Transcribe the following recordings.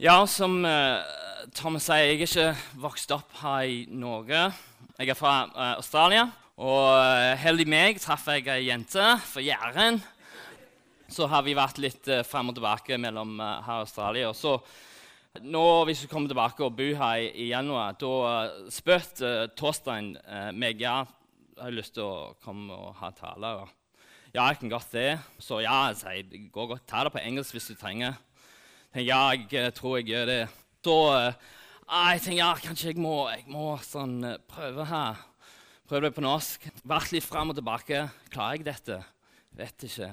Ja, som uh, Thomas sier, jeg er ikke vokst opp her i Norge. Jeg er fra uh, Australia. Og uh, heldig meg traff jeg ei jente fra Jæren. Så har vi vært litt uh, frem og tilbake mellom uh, her og Australia. Og så nå, hvis vi kommer tilbake og bor her i, i januar, da uh, spurte uh, Torstein meg ja, jeg har lyst til å komme og ha tale. Og, ja, jeg kan godt det. Så ja, jeg det går godt. Ta det på engelsk hvis du trenger ja, jeg eh, tror jeg gjør det. Så uh, jeg tenker ja, kanskje jeg må, jeg må sånn, uh, prøve her. Prøve det på norsk. Vært litt fram og tilbake. Klarer jeg dette? Vet ikke.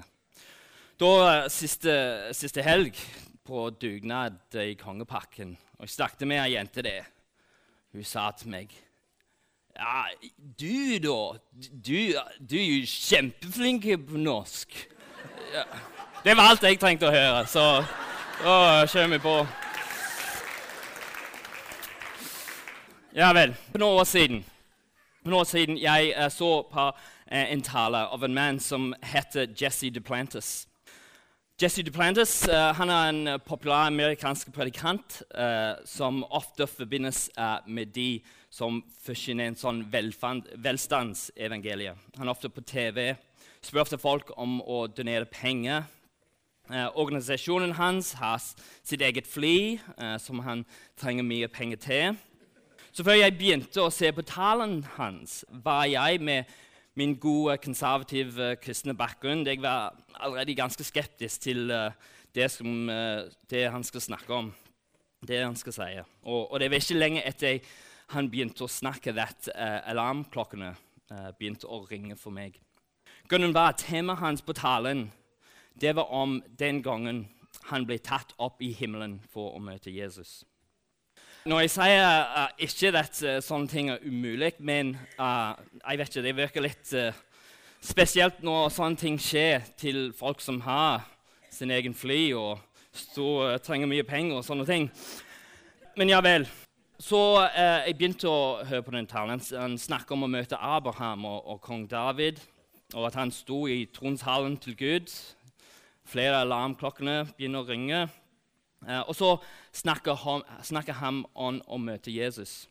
Da, siste, siste, helg, på dugnad i Kongepakken, og jeg snakket med ei jente der, hun sa til meg Ja, du, da. Du, du er jo kjempeflink på norsk. Ja. Det var alt jeg trengte å høre. så... Da kjører vi på. Ja vel. For noen år siden, for noen år siden jeg uh, så på uh, en tale av en mann som heter Jesse Duplantis. Jesse Duplantis uh, han er en populær amerikansk predikant som ofte forbindes med de som forsyner en sånn velstandsevangelie. Han er ofte på TV, spør ofte folk om å donere penger Eh, organisasjonen hans har sitt eget fly, eh, som han trenger mye penger til. Så før jeg begynte å se på tallene hans, var jeg med min gode, konservative kristne bakgrunn Jeg var allerede ganske skeptisk til uh, det, som, uh, det, han skal snakke om, det han skal si. Og, og det var ikke lenge etter han begynte å snakke, at uh, alarmklokkene begynte å ringe for meg. Grunnen var at temaet hans på talen det var om den gangen han ble tatt opp i himmelen for å møte Jesus. Når jeg sier uh, ikke at uh, sånne ting er umulig, men uh, jeg vet ikke, det virker litt spesielt når sånne ting skjer til folk som har sin egen fly og stå, trenger mye penger og sånne ting. Men ja vel. Så jeg begynte å høre på den talen. Han snakker om å møte Abraham og, og kong David, og at han sto i tronshallen til Gud Flere alarmklokkene begynner å ringe. Eh, og så snakker han, snakker han om å møte Jesus.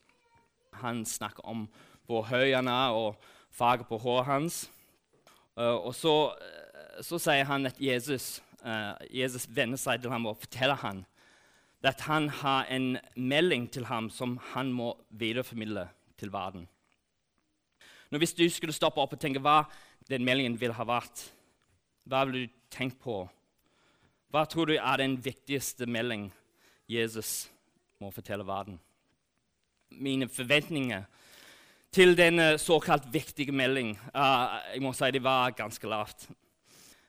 Han snakker om hvor høy han er, og fargen på håret hans. Eh, og så, eh, så, sier han at Jesus, Jesus vender seg til ham og forteller ham at han har en melding til ham som han må videreformidle til verden. Nå, hvis du skulle stoppe opp og tenke hva den meldingen ville ha vært, hva vil du tenke på? Hva tror du er den viktigste melding Jesus må fortelle verden? Mine forventninger til denne såkalt viktige melding uh, jeg må si det var ganske lavt.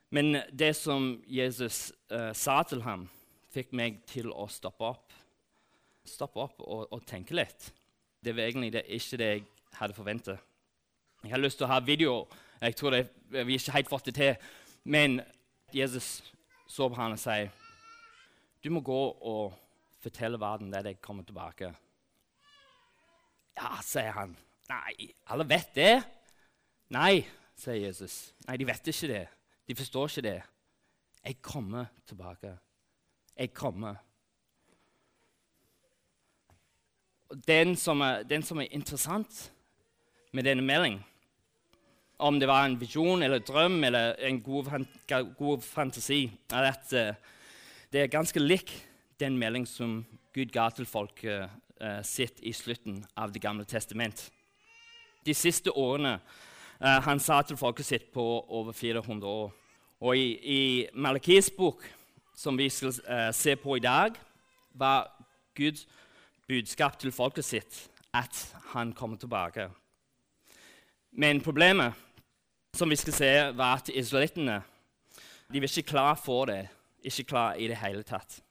Men det som Jesus uh, sa til ham, fikk meg til å stoppe opp. Stoppe opp og, og tenke litt. Det var egentlig det, ikke det jeg hadde forventet. Jeg har lyst til å ha video. Jeg tror det, vi ikke helt fått det til. Men Jesus så på han og sier, 'Du må gå og fortelle verden det jeg kommer tilbake.' Ja, sier han. Nei, alle vet det. Nei, sier Jesus. Nei, de vet ikke det. De forstår ikke det. Jeg kommer tilbake. Jeg kommer. Den som er, den som er interessant med denne meldingen om det var en visjon eller drøm eller en god, god fantasi, er at uh, det er ganske lik den melding som Gud ga til folket uh, sitt i slutten av Det gamle testament. De siste årene uh, han sa til folket sitt på over 400 år. Og i, i Malakis bok, som vi skal se på i dag, var Guds budskap til folket sitt at han kommer tilbake. Men problemet som vi skal se, var at israelittene de var ikke klar for det. Ikke klar i det hele tatt.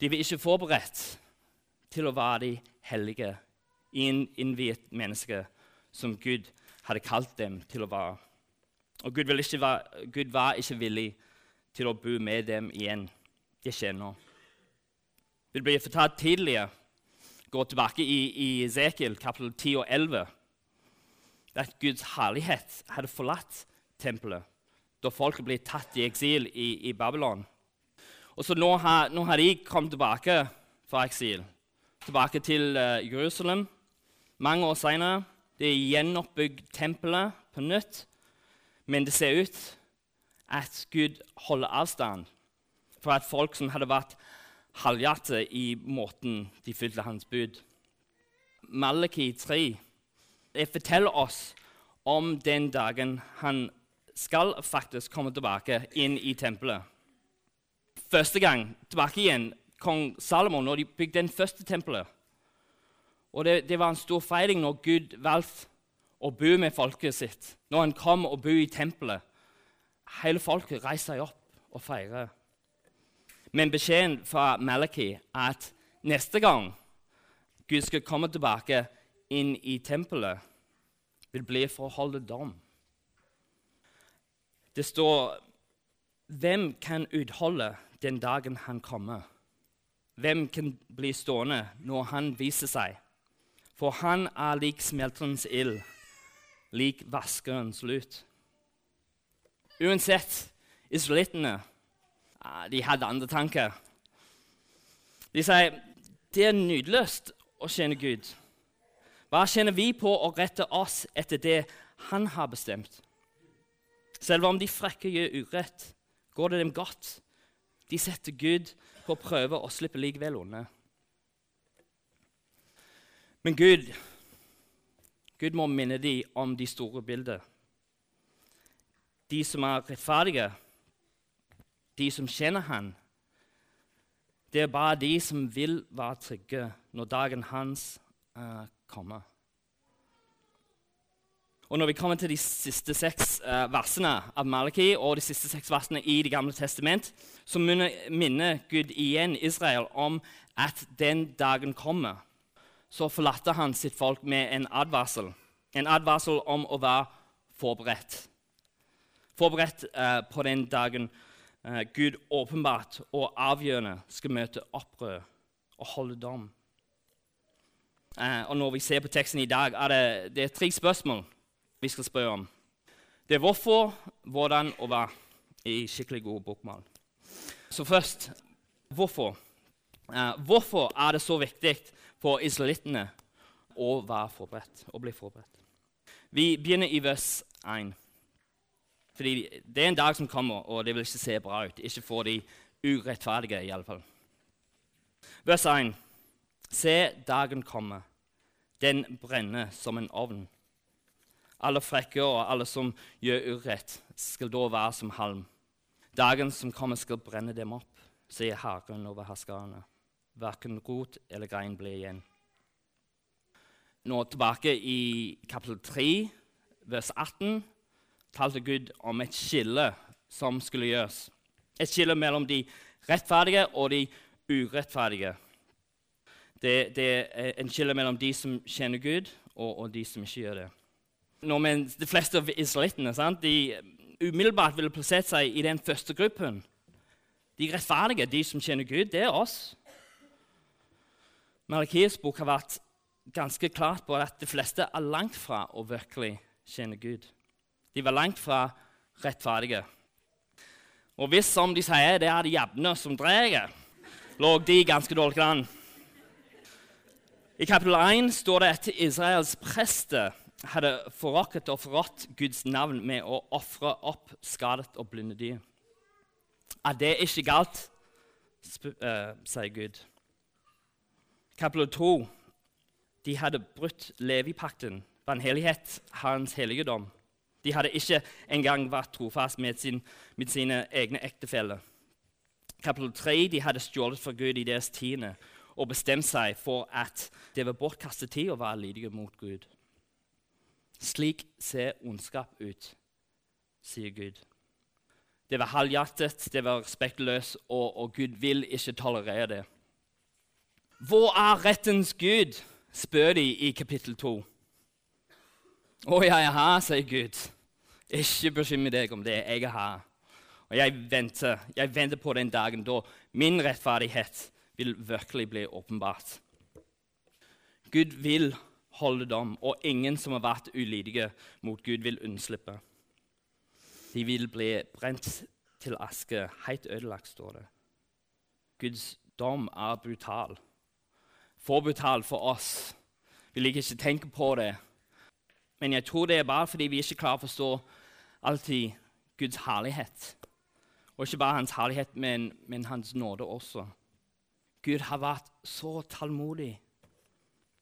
De var ikke forberedt til å være de hellige, innviet mennesker som Gud hadde kalt dem til å være. Og Gud, være, Gud var ikke villig til å bo med dem igjen. Det skjer nå. Det blir fortalt tidligere. går tilbake i, i Ezekiel kapittel 10 og 11 at Guds herlighet hadde forlatt tempelet da folket ble tatt i eksil i, i Babylon. Og så nå har, nå har de kommet tilbake fra eksil, tilbake til uh, Jerusalem. Mange år senere. Det er gjenoppbygd tempelet på nytt. Men det ser ut at Gud holder avstand fra at folk som hadde vært halvhjertet i måten de fylte hans bud. Malaki 3 det forteller oss om den dagen han skal faktisk komme tilbake inn i tempelet. Første gang tilbake igjen kong Salomon når de bygde den første tempelet. Og det, det var en stor feiring når Gud valgte å bo med folket sitt. Når han kom og bo i tempelet. Hele folket reiser seg opp og feirer. Men beskjeden fra Malaki er at neste gang Gud skal komme tilbake inn i tempelet, vil bli for å holde dom. Det står Hvem kan utholde den dagen han kommer? Hvem kan bli stående når han viser seg? For han er lik smelterens ild, lik vaskerens lut. Uansett, israelittene de hadde andre tanker. De sier det er nydeløst å tjene Gud. Hva tjener vi på å rette oss etter det Han har bestemt? Selv om de frekke gjør urett, går det dem godt. De setter Gud på prøve og slipper likevel unna. Men Gud, Gud må minne dem om de store bildene. De som er rettferdige, de som kjenner Han, det er bare de som vil være trygge når dagen hans uh, kommer. Og Når vi kommer til de siste seks uh, versene av Malaki og de siste seks versene i Det gamle testament, så minner Gud igjen Israel om at den dagen kommer. Så forlater han sitt folk med en advarsel. En advarsel om å være forberedt. Forberedt uh, på den dagen uh, Gud åpenbart og avgjørende skal møte opprør og holde dom. Uh, og Når vi ser på teksten i dag, er det, det er tre spørsmål vi skal spørre om. Det er hvorfor, hvordan og hva i skikkelig god bokmål. Så først hvorfor. Eh, hvorfor er det så viktig for israelittene å være forberedt, å bli forberedt? Vi begynner i vers 1. Fordi det er en dag som kommer, og det vil ikke se bra ut. Ikke for de urettferdige, iallfall. Vers 1. Se, dagen komme. Den brenner som en ovn. Alle frekke og alle som gjør urett, skal da være som halm. Dagen som kommer, skal brenne dem opp, sier Herren over herskerne. Verken rot eller grein blir igjen. Nå tilbake i kapittel 3, vers 18 talte Gud om et skille som skulle gjøres. Et skille mellom de rettferdige og de urettferdige. Det, det er en skille mellom de som kjenner Gud, og, og de som ikke gjør det. Men de fleste av israelittene de umiddelbart ville plassert seg i den første gruppen. De rettferdige, de som kjenner Gud, det er oss. Malakias bok har vært ganske klart på at de fleste er langt fra å virkelig kjenne Gud. De var langt fra rettferdige. Og hvis, som de sier, det er de jevne som drar, lå de ganske dårlig an. I kapittel 1 står det at Israels prester hadde forrådt og forrådt Guds navn med å ofre opp skadet og blinde dyr. Er det ikke galt? Uh, sier Gud. Kapittel 2. De hadde brutt Levipakten, vanhellighet, Hans helligdom. De hadde ikke engang vært trofast med, sin, med sine egne ektefeller. Kapittel 3 de hadde stjålet fra Gud i deres tiende og bestemt seg for at det var bortkastet tid å være lydige mot Gud. Slik ser ondskap ut, sier Gud. Det var halvhjertet, det var respektløst, og, og Gud vil ikke tolerere det. Hvor er rettens Gud? spør de i kapittel 2. Å, jeg er her, sier Gud. Ikke bekymre deg om det. Jeg er her. Og jeg venter, jeg venter på den dagen da min rettferdighet vil virkelig bli åpenbart. Gud vil holde dom, og ingen som har vært ulydige mot Gud, vil unnslippe. De vil bli brent til aske, helt ødelagt, står det. Guds dom er brutal. For brutal for oss. Vi liker ikke tenke på det. Men jeg tror det er bare fordi vi ikke klarer å forstå alltid Guds herlighet. Og ikke bare hans herlighet, men, men hans nåde også. Gud har vært så tålmodig.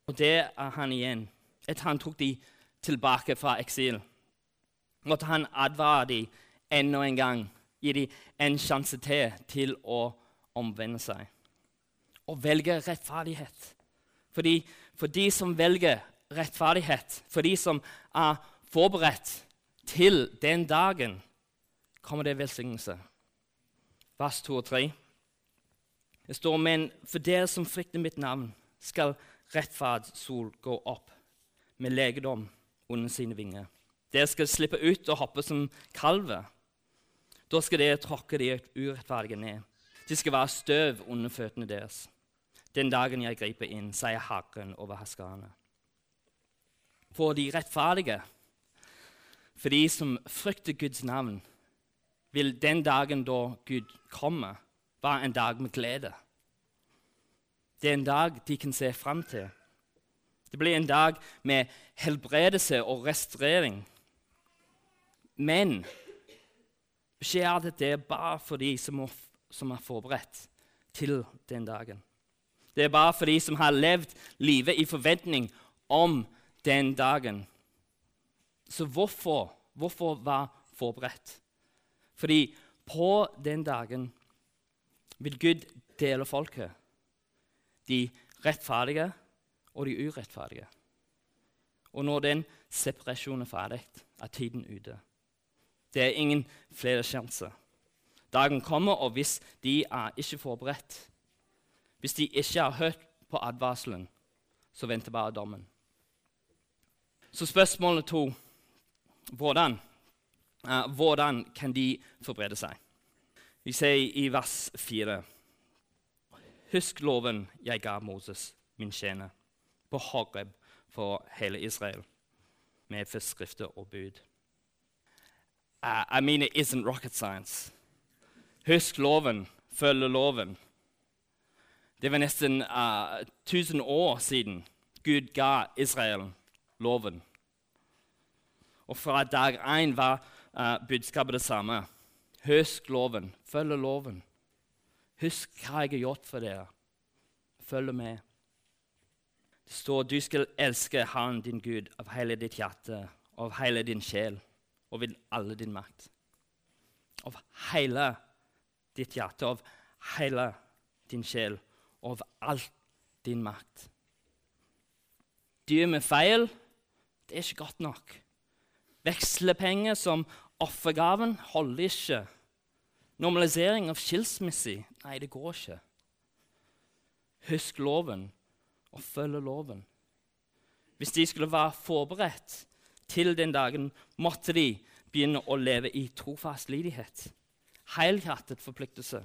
Og det er han igjen. Etter han tok de tilbake fra eksil, måtte han advare dem enda en gang. Gi dem en sjanse til til å omvende seg. Og velge rettferdighet. Fordi for de som velger rettferdighet, for de som er forberedt til den dagen, kommer det velsignelse. Vers 2 og 3. Det står men for dere som frykter mitt navn, skal rettferdssol gå opp med legedom under sine vinger. Dere skal slippe ut og hoppe som kalver. Da skal dere tråkke de urettferdige ned. De skal være støv under føttene deres. Den dagen jeg griper inn, sier Herren over herskerne. For de rettferdige, for de som frykter Guds navn, vil den dagen da Gud kommer, være en dag med glede. Det er en dag de kan se fram til. Det blir en dag med helbredelse og restaurering. Men skjer det det bare for de som er forberedt til den dagen. Det er bare for de som har levd livet i forventning om den dagen. Så hvorfor, hvorfor være forberedt? Fordi på den dagen vil Gud dele folket. De rettferdige og de urettferdige. Og når den separasjonen er ferdig, er tiden ute. Det er ingen flere sjanser. Dagen kommer, og hvis de er ikke forberedt, hvis de ikke har hørt på advarselen, så venter bare dommen. Så spørsmålet to hvordan, uh, hvordan kan de forberede seg? Vi sier i vers 4.: Husk loven jeg ga Moses, min tjener, på Horeb for hele Israel, med forskrifter og bud. Uh, I mean, it isn't rocket science. Husk loven, følge loven. Det var nesten uh, 1000 år siden Gud ga Israel loven. Og fra dag én var uh, budskapet det samme. Husk loven, følg loven. Husk hva jeg har gjort for dere. Følg med. Det står du skal elske Han, din Gud av hele ditt hjerte, av hele din sjel og ved alle din makt. Av hele ditt hjerte, av hele din sjel og av all din makt. Dyr med feil, det er ikke godt nok. Vekslepenger som offergaven holder ikke. Normalisering av skilsmisse nei, det går ikke. Husk loven og følg loven. Hvis de skulle være forberedt til den dagen, måtte de begynne å leve i trofast lydighet. Helhjertet forpliktelse.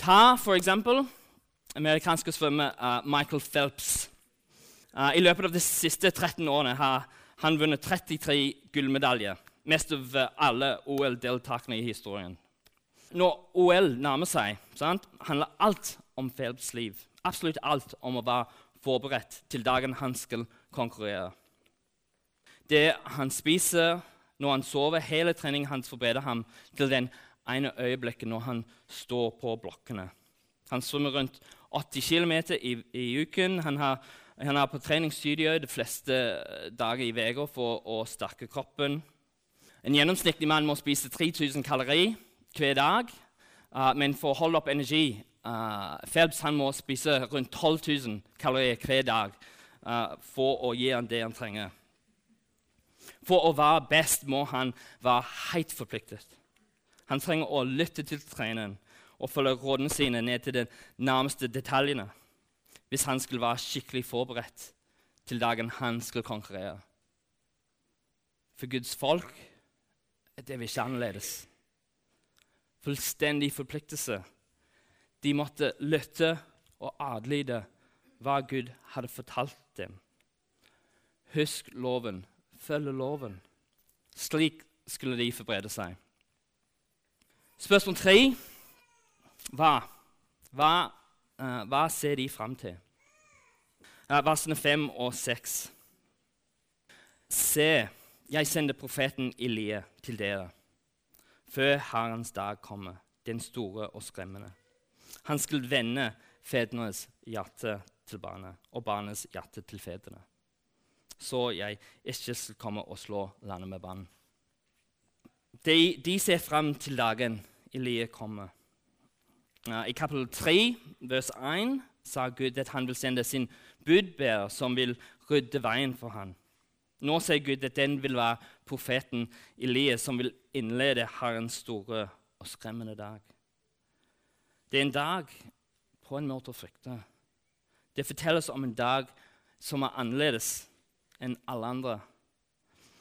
Ta for eksempel amerikanske svømmer uh, Michael Phelps. Uh, I løpet av de siste 13 årene har han vunnet 33 gullmedaljer. Mest av alle OL-deltakerne i historien. Når OL nærmer seg, sant, handler alt om Phelps liv. Absolutt alt om å være forberedt til dagen han skal konkurrere. Det han spiser, når han sover, hele treningen hans forbereder ham til den ene øyeblikket når han står på blokkene. Han svømmer rundt 80 km i, i, uken. Han, har, han er på treningsstudio de fleste dager i uka for å styrke kroppen. En gjennomsnittlig mann må spise 3000 kalorier hver dag. Uh, men for å holde opp energi uh, Phelps må spise rundt 12 000 kalorier hver dag uh, for å gi han det han trenger. For å være best må han være helt forpliktet. Han trenger å lytte til treneren og følge rådene sine ned til de nærmeste detaljene hvis han skulle være skikkelig forberedt til dagen han skulle konkurrere. For Guds folk er det ikke annerledes. Fullstendig forpliktelse. De måtte lytte og adlyde hva Gud hadde fortalt dem. Husk loven, følg loven. Slik skulle de forberede seg. Spørsmål tre hva Hva, uh, hva ser de fram til? Uh, versene 5 og 6. Se, jeg sender profeten Elie til dere før Herrens dag kommer, den store og skremmende. Han skulle vende fedrenes hjerte til barnet og barnets hjerte til fedrene, så jeg ikke skal komme og slå landet med vann. De, de, ser fram til dagen Elie kommer. I kapittel 3, vers 1, sa Gud at han vil sende sin budbærer som vil rydde veien for ham. Nå sier Gud at den vil være profeten Elias som vil innlede Herrens store og skremmende dag. Det er en dag på en måte å frykte. Det fortelles om en dag som er annerledes enn alle andre.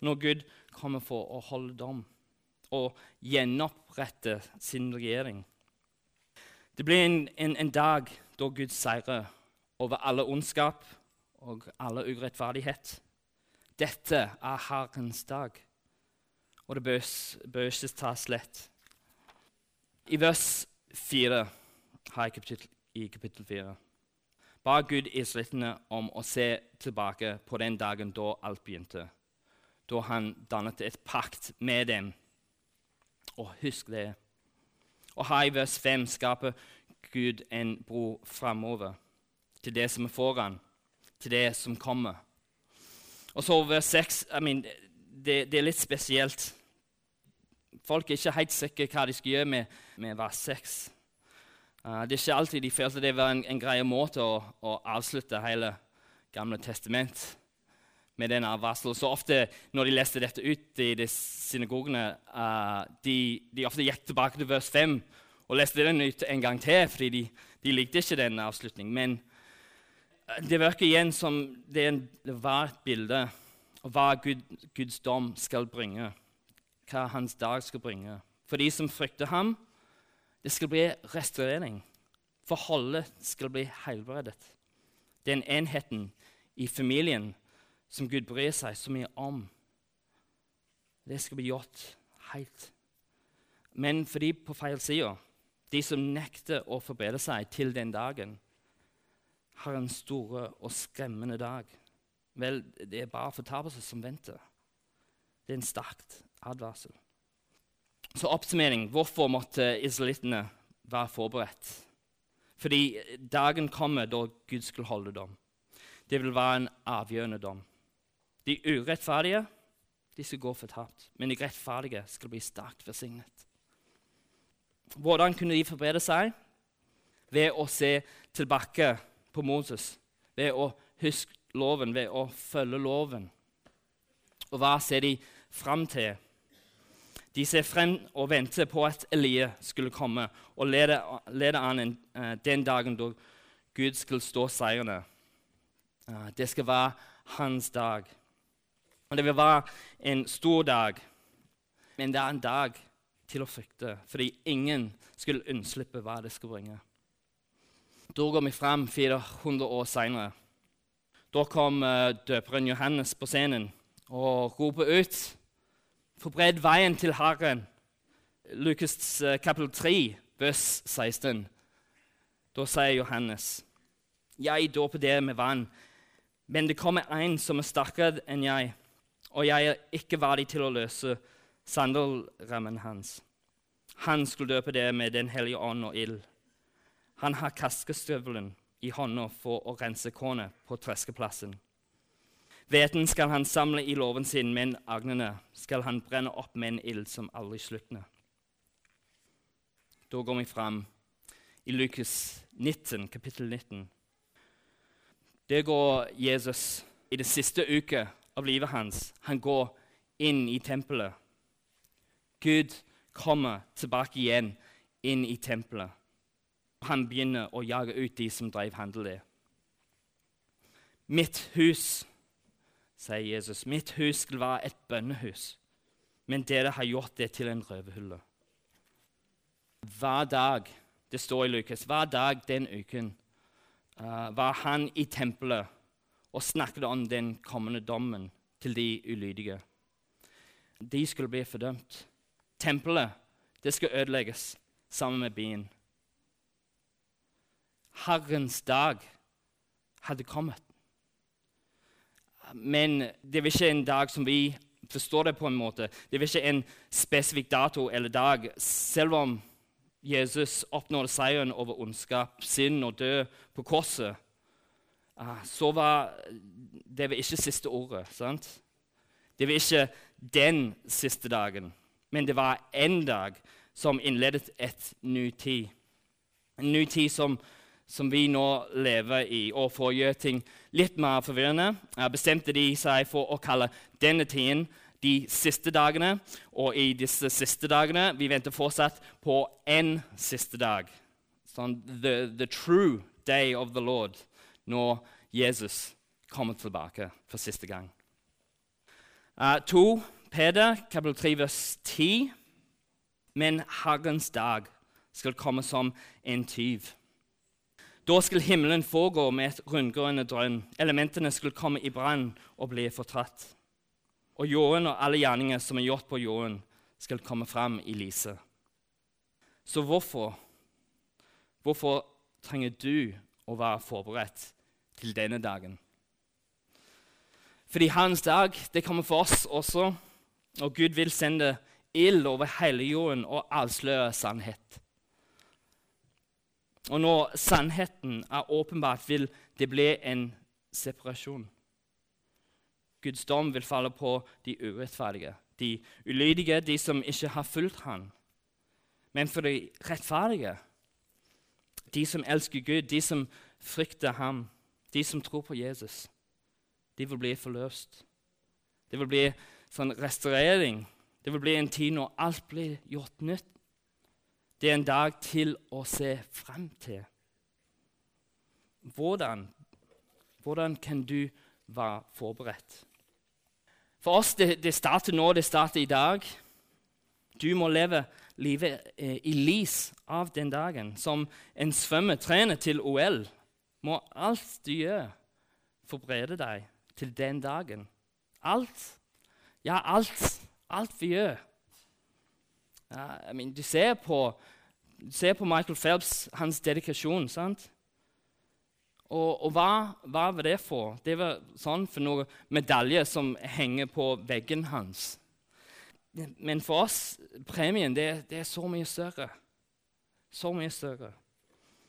Når Gud kommer for å holde dom og gjenopprette sin regjering. Det blir en, en, en dag da Gud seirer over alle ondskap og alle urettferdighet. Dette er Herrens dag, og det bør ikke tas lett. I vers 4 har jeg kapittel, i kapittel 4 ba Gud israelittene om å se tilbake på den dagen da alt begynte, da han dannet et pakt med dem. Og husk det. Og her i vers 5 skaper Gud en bro framover til det som er foran, til det som kommer. Og så vers 6 I mean, det, det, er litt spesielt. Folk er ikke helt sikre hva de skal gjøre med, med vers 6. Uh, det er ikke alltid de følte det var en, en grei måte å, å, avslutte hele Gamle testament med denne avvarselen. Så ofte når de leste dette ut i de synagogene, uh, de, de, ofte gikk tilbake til vers 5 og leste den ut en gang til, fordi de, de likte ikke den avslutningen. Det virker igjen som det, en, det var et bilde av hva Gud, Guds dom skal bringe, hva hans dag skal bringe. For de som frykter ham, det skal bli restaurering. Forholdet skal bli helbredet. Den enheten i familien som Gud bryr seg så mye om, det skal bli gjort helt. Men for de på feil side, de som nekter å forberede seg til den dagen, har en store og skremmende dag. Vel, det er bare fortapelse som venter. Det er en sterk advarsel. Så oppsummering hvorfor måtte israelittene være forberedt? Fordi dagen kommer da Gud skulle holde dom. Det vil være en avgjørende dom. De urettferdige de skal gå fortapt, men de rettferdige skal bli sterkt forsignet. Hvordan kunne de forberede seg? Ved å se tilbake på Moses, ved å huske loven, ved å følge loven. Og hva ser de fram til? De ser frem og venter på at Elie skulle komme og lede, lede an en, uh, den dagen da Gud skulle stå seirende. Uh, det skal være hans dag. Og Det vil være en stor dag, men det er en dag til å frykte, fordi ingen skulle unnslippe hva det skal bringe. Da går vi fram 400 år seinere. Da kom uh, døperen Johannes på scenen og roper ut Forbred veien til Herren. Lukas uh, kapittel 3, vers 16. Da sier Johannes.: Jeg dåper dere med vann, men det kommer en som er sterkere enn jeg, og jeg er ikke verdig til å løse sandelrammen hans. Han skulle døpe dere med Den hellige ånd og ild. Han har kaskestøvelen i hånda for å rense kornet på treskeplassen. Hveten skal han samle i låven sin, men agnene skal han brenne opp med en ild som aldri slukner. Da går vi fram i Lukas 19, kapittel 19. Det går Jesus i det siste uke av livet hans. Han går inn i tempelet. Gud kommer tilbake igjen inn i tempelet. Han begynner å jage ut de som drev handel der. Mitt hus, sier Jesus, mitt hus skal være et bønnehus, men dere har gjort det til en røverhylle. Hver dag, det står i Lukas, hver dag den uken uh, var han i tempelet og snakket om den kommende dommen til de ulydige. De skulle bli fordømt. Tempelet det skal ødelegges sammen med byen. Herrens dag hadde kommet. Men det var ikke en dag som vi forstår det på en måte. Det var ikke en spesifikk dato eller dag. Selv om Jesus oppnådde seieren over ondskap, synd og død på korset, ah, så var det var ikke siste ordet. sant? Det var ikke den siste dagen, men det var en dag som innledet et ny tid. En ny tid som, som vi nå lever i. Og for å gjøre ting litt mer forvirrende bestemte de seg for å kalle denne tiden de siste dagene. Og i disse siste dagene vi venter fortsatt på én siste dag. Sånn, the, the true day of the Lord, når Jesus kommer tilbake for siste gang. Uh, to, Peder, kapittel 3, vers 10. Men Herrens dag skal komme som en tyv. Da skulle himmelen foregå med et rundgående drønn. Elementene skulle komme i brann og bli fortratt. og jorden og alle gjerninger som er gjort på jorden, skal komme fram i lyset. Så hvorfor, hvorfor trenger du å være forberedt til denne dagen? Fordi Hans dag det kommer for oss også, og Gud vil sende ild over hele jorden og avsløre sannhet. Og når sannheten er åpenbart, vil det bli en separasjon. Guds dom vil falle på de urettferdige, de ulydige, de som ikke har fulgt Han. Men for de rettferdige, de som elsker Gud, de som frykter Ham, de som tror på Jesus, de vil bli forløst. Det vil bli sånn restaurering. Det vil bli en tid når alt blir gjort nytt. Det er en dag til å se frem til. Hvordan, hvordan kan du være forberedt? For oss det, det starter nå, det starter i dag. Du må leve livet eh, i lys av den dagen. Som en svømmetrener til OL må alt du gjør, forberede deg til den dagen. Alt. Ja, alt. Alt vi gjør. I mean, du, ser på, du ser på Michael Phelps, hans dedikasjon. sant? Og, og hva, hva, var det for? Det var sånn for noen medaljer som henger på veggen hans. Men for oss, premien, det, det er så mye større. Så mye større.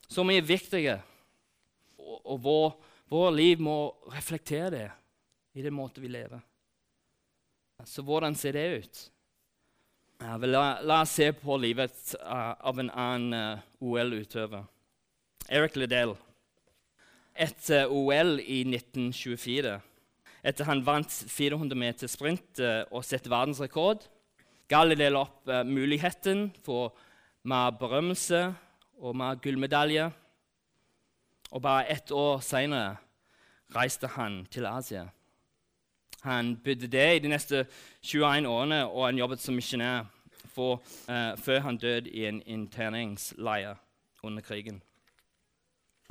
Så mye viktigere. Og, og vår, vår, liv må reflektere det i den måten vi lever. Så hvordan ser det ut? La, la, oss se på livet uh, av en annen uh, OL-utøver. Eric Liddell etter OL i 1924. Etter han vant 400 meter sprint eh, og satte verdensrekord, ga Liddell opp muligheten for mer berømmelse og mer gullmedalje. Og bare ett år seinere reiste han til Asia. Han bodde der i de neste 21 årene, og han jobbet som misjonær uh, før han døde i en interneringsleir under krigen.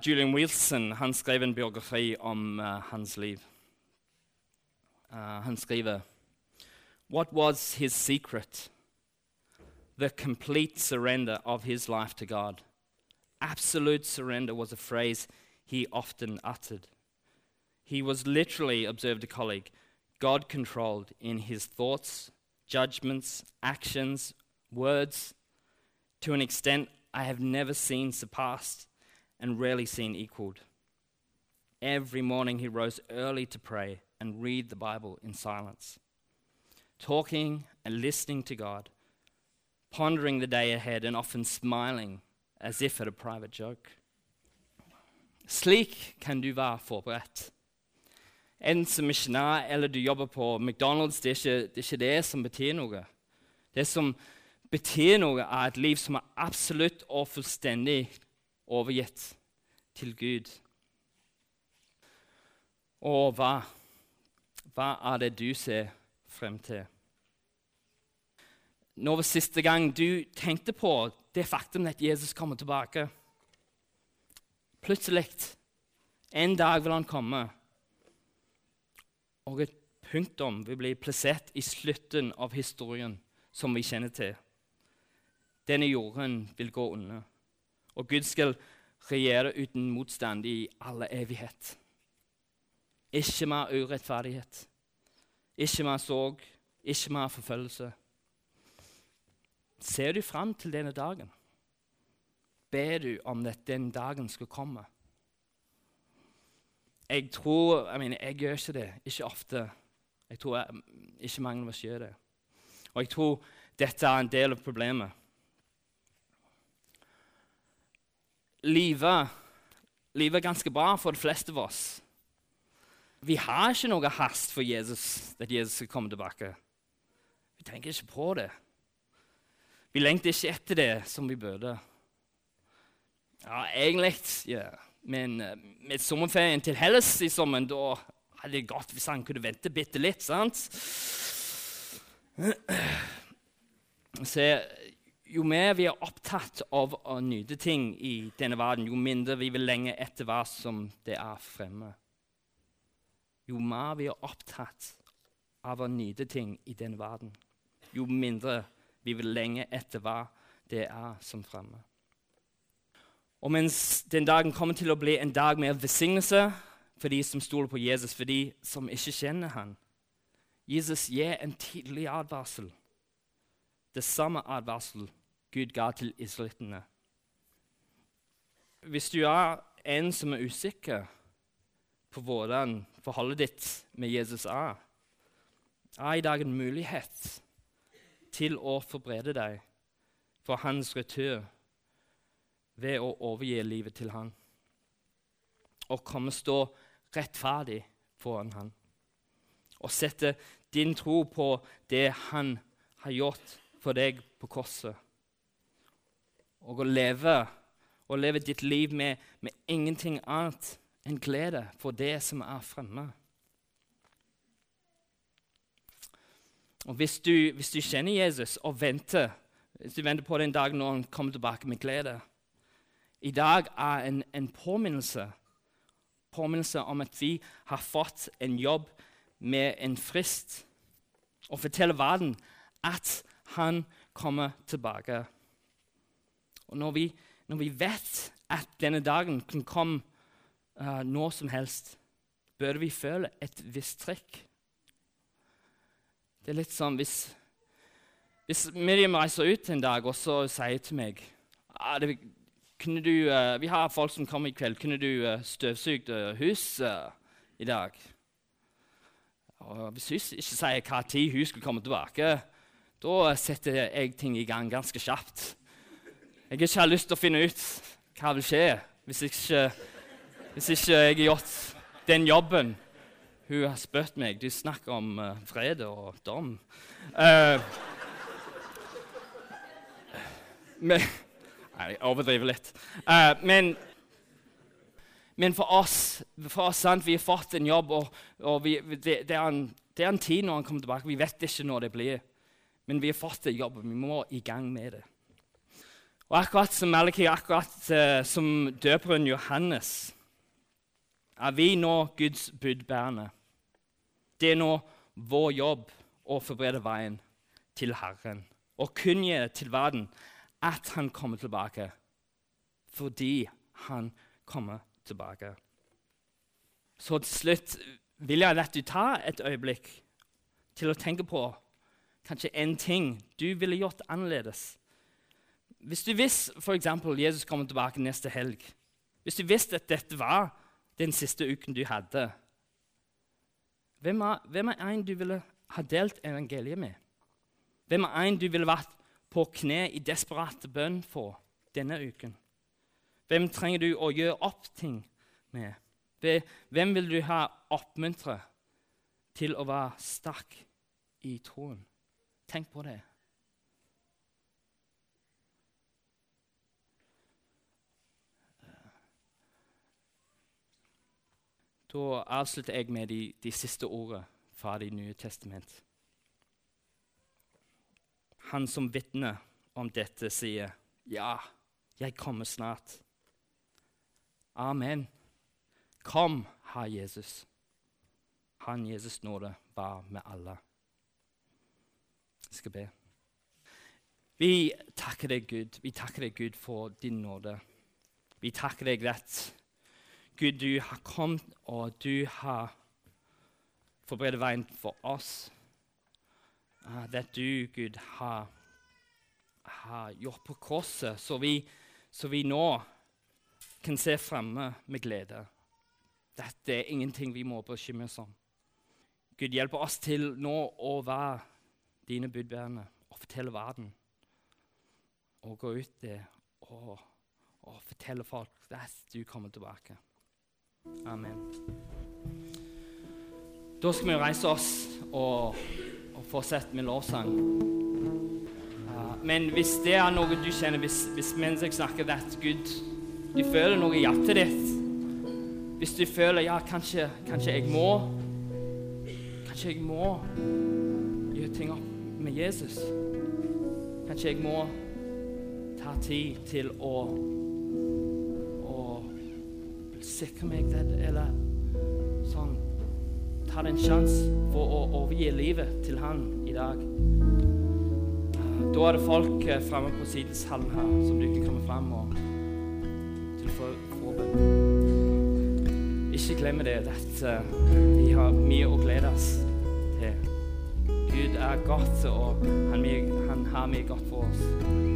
Julian Wilson han skrev en biografi om uh, hans liv. Uh, han skriver What was his secret? The complete surrender of his life to God. Absolute surrender was a phrase he often uttered. He was literally, observed a colleague, God controlled in his thoughts, judgments, actions, words, to an extent I have never seen surpassed and rarely seen equaled. Every morning he rose early to pray and read the Bible in silence, talking and listening to God, pondering the day ahead and often smiling as if at a private joke. Slik kan du være forberedt. En som misjonær eller du jobber på McDonald's, det er, ikke, det er ikke det som betyr noe. Det som betyr noe, er et liv som er absolutt og fullstendig overgitt til Gud. Og hva? Hva er det du ser frem til? Når var siste gang du tenkte på det faktum at Jesus kommer tilbake? Plutselig, en dag vil han komme, og et punktum vil bli plassert i slutten av historien som vi kjenner til. Denne jorden vil gå under, og Gud skal regjere uten motstand i alle evighet. Ikke mer urettferdighet, ikke mer sorg, ikke mer forfølgelse. Ser du fram til denne dagen? Ber du om at den dagen skal komme? Jeg tror Jeg mener, jeg gjør ikke det. Ikke ofte. Jeg tror jeg, ikke mange av oss gjør det. Og jeg tror dette er en del av problemet. Livet, livet er ganske bra for de fleste av oss. Vi har ikke noe hast for Jesus, at Jesus skal komme tilbake. Vi tenker ikke på det. Vi lengter ikke etter det som vi burde. Ja, egentlig, ja. Men uh, med sommerferien til Hellas i sommer, da hadde det gått hvis han kunne vente bitte litt. sant? Så jo mer vi er opptatt av å nyte ting i denne verden, jo mindre vi vil lenge etter hva som det er fremme. Jo mer vi er opptatt av å nyte ting i denne verden, jo mindre vi vil lenge etter hva det er som fremme. Og mens den dagen kommer til å bli en dag med velsignelse for de som stoler på Jesus, for de som ikke kjenner han, Jesus gir en tidlig advarsel. Det samme advarsel Gud ga til israelittene. Hvis du er en som er usikker på hvordan forholdet ditt med Jesus er, er i dag en mulighet til å forberede deg for hans retur ved å overgi livet til han og komme stå rettferdig foran han og sette din tro på det han har gjort for deg på korset og å leve, og leve ditt liv med, med ingenting annet enn glede for det som er fremme. Og hvis du, hvis du, kjenner Jesus og venter hvis du venter på den dagen når han kommer tilbake med glede I dag er en, en påminnelse, påminnelse om at vi har fått en jobb med en frist. Og fortelle verden at han kommer tilbake. Og når vi, når vi vet at denne dagen kan komme uh, når som helst, bør vi føle et visst trykk. Det er litt sånn hvis, hvis Miriam reiser ut en dag og så sier til meg ah, det, du, uh, Vi har folk som kommer i kveld. Kunne du uh, støvsugd uh, huset i dag? Og hvis hun ikke sier hva tid hun skulle komme tilbake, da setter jeg ting i gang ganske kjapt jeg ikke har lyst til å finne ut hva vil skje hvis ikke, hvis ikke jeg har gjort den jobben hun har spurt meg. Du snakker om uh, fred og dom. Uh, men, nei, jeg overdriver litt. Uh, men, men, for oss, for oss sant, vi har fått en jobb, og, og vi, det, det, er en, det, er en, tid når han kommer tilbake. Vi vet ikke når det blir. Men vi har fått en jobb, og vi må i gang med det. Og akkurat som Maliki, akkurat uh, som døperen Johannes, er vi nå Guds budbærende. Det er nå vår jobb å forberede veien til Herren og kunngjøre til verden at han kommer tilbake, fordi han kommer tilbake. Så til slutt vil jeg at du tar et øyeblikk til å tenke på kanskje en ting du ville gjort annerledes hvis du visste f.eks. Jesus kommer tilbake neste helg Hvis du visste at dette var den siste uken du hadde Hvem er, hvem er en du ville ha delt evangeliet med? Hvem er en du ville vært på kne i desperate bønn for denne uken? Hvem trenger du å gjøre opp ting med? Hvem vil du ha oppmuntre til å være sterk i troen? Tenk på det. Da avslutter jeg med de, de siste ordene fra Det nye testament. Han som vitner om dette, sier, 'Ja, jeg kommer snart.' Amen. Kom, Herr Jesus. Han Jesus nåde var med alle. Jeg skal be. Vi takker deg, Gud. Vi takker deg, Gud, for din nåde. Vi takker deg rett. Gud, du har kommet, og du har forberedt veien for oss. Uh, det du, Gud, har, har gjort på korset, så vi, så vi nå kan se fremme med glede. Dette er ingenting vi må bekymre oss om. Gud, hjelper oss til nå å være dine budbærende og fortelle verden. Og gå ut der og, og fortelle folk at du kommer tilbake. Amen. Da skal vi reise oss og, og fortsette med lovsang. Uh, men hvis det er noe du kjenner, hvis, hvis mens jeg snakker, at Gud, du føler noe i hjertet ditt Hvis du føler ja, kanskje, kanskje jeg må Kanskje jeg må gjøre ting opp med Jesus. Kanskje jeg må ta tid til å, å sikre meg det, eller Ta en sjanse for å overgi livet til han i dag. Da er det folk eh, framme på sideshallen her som du kan komme fram og til forbønn. Ikke glem det at uh, vi har mye å glede oss til. Gud er godt, og han, han har mye godt for oss.